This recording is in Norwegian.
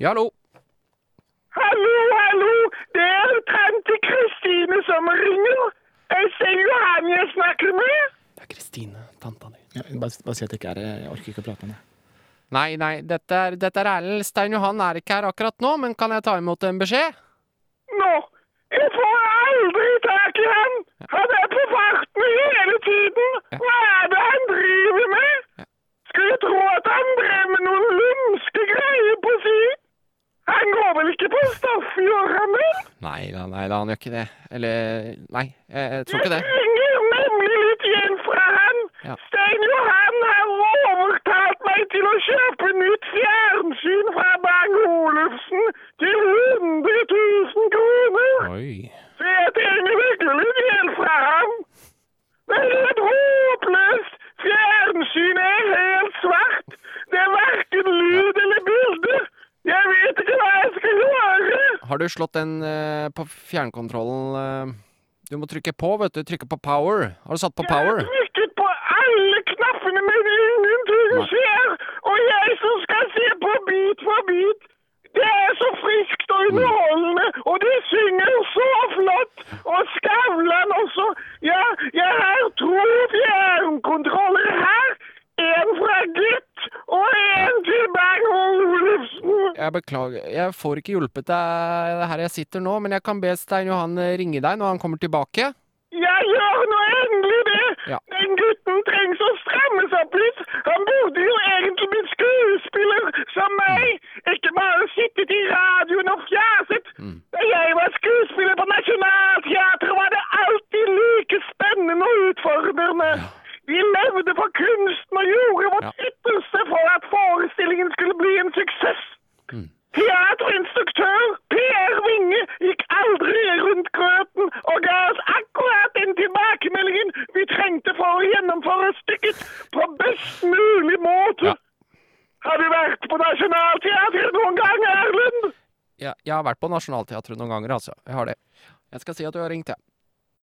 Ja, hallo. Hallo, hallo. Det er tante Kristine som ringer. Jeg ser jo han jeg snakker med. Det er Kristine, tanta di. Ja, bare, bare si at det ikke er Jeg orker ikke å prate med deg. Nei, nei, dette er, dette er Erlend. Stein Johan er ikke her akkurat nå, men kan jeg ta imot en beskjed? Nå, jeg får aldri tak i han. Han er på farten hele tiden. Hva er det han driver med? Skulle tro at han drev med noen lumske greier på si. Han går vel ikke på stoff, gjør han det? Nei da, nei da, han gjør ikke det. Eller Nei, jeg, jeg tror ikke det. Jeg ringer nemlig litt igjen fra han. Ja. Stein Johan har overtalt meg til å kjøpe nytt fjernsyn fra Bang-Olufsen til 100 000 kroner. Oi. Så jeg trenger virkelig litt hjelp fra ham. Det er helt håpløst. Fjernsynet er helt svart. Det er verken lyd eller bilde. Jeg vet ikke hva jeg skal gjøre. Har du slått den eh, på fjernkontrollen eh, Du må trykke på, vet du. Trykke på power. Har du satt på power? Jeg har trykket på alle knappene, men ingenting skjer. Og jeg som skal se på bit for bit. Det er så friskt Mm. og underholdende, og de synger så flott. Og Skavlan også. Ja, jeg har to fjernkontroller her. En fra Gitt og en til Bang Olufsen. Jeg beklager. Jeg får ikke hjulpet deg her jeg sitter nå, men jeg kan be Stein Johan eh, ringe deg når han kommer tilbake. Jeg gjør nå endelig det! Ja. Den gutten trengs å strammes opp litt. Han burde jo egentlig blitt skuespiller som meg. Ikke bare sittet i radioen og fjaset. Da jeg var skuespiller på Nationaltheatret, var det alltid like spennende og utfordrende. Vi levde for kunsten og gjorde vårt Ja. Å gjennomføre stykket på best mulig måte. Ja. Har du vært på Nationaltheatret noen gang, Erlend? Ja, jeg har vært på Nationaltheatret noen ganger, altså. Jeg har det. Jeg skal si at du har ringt, jeg.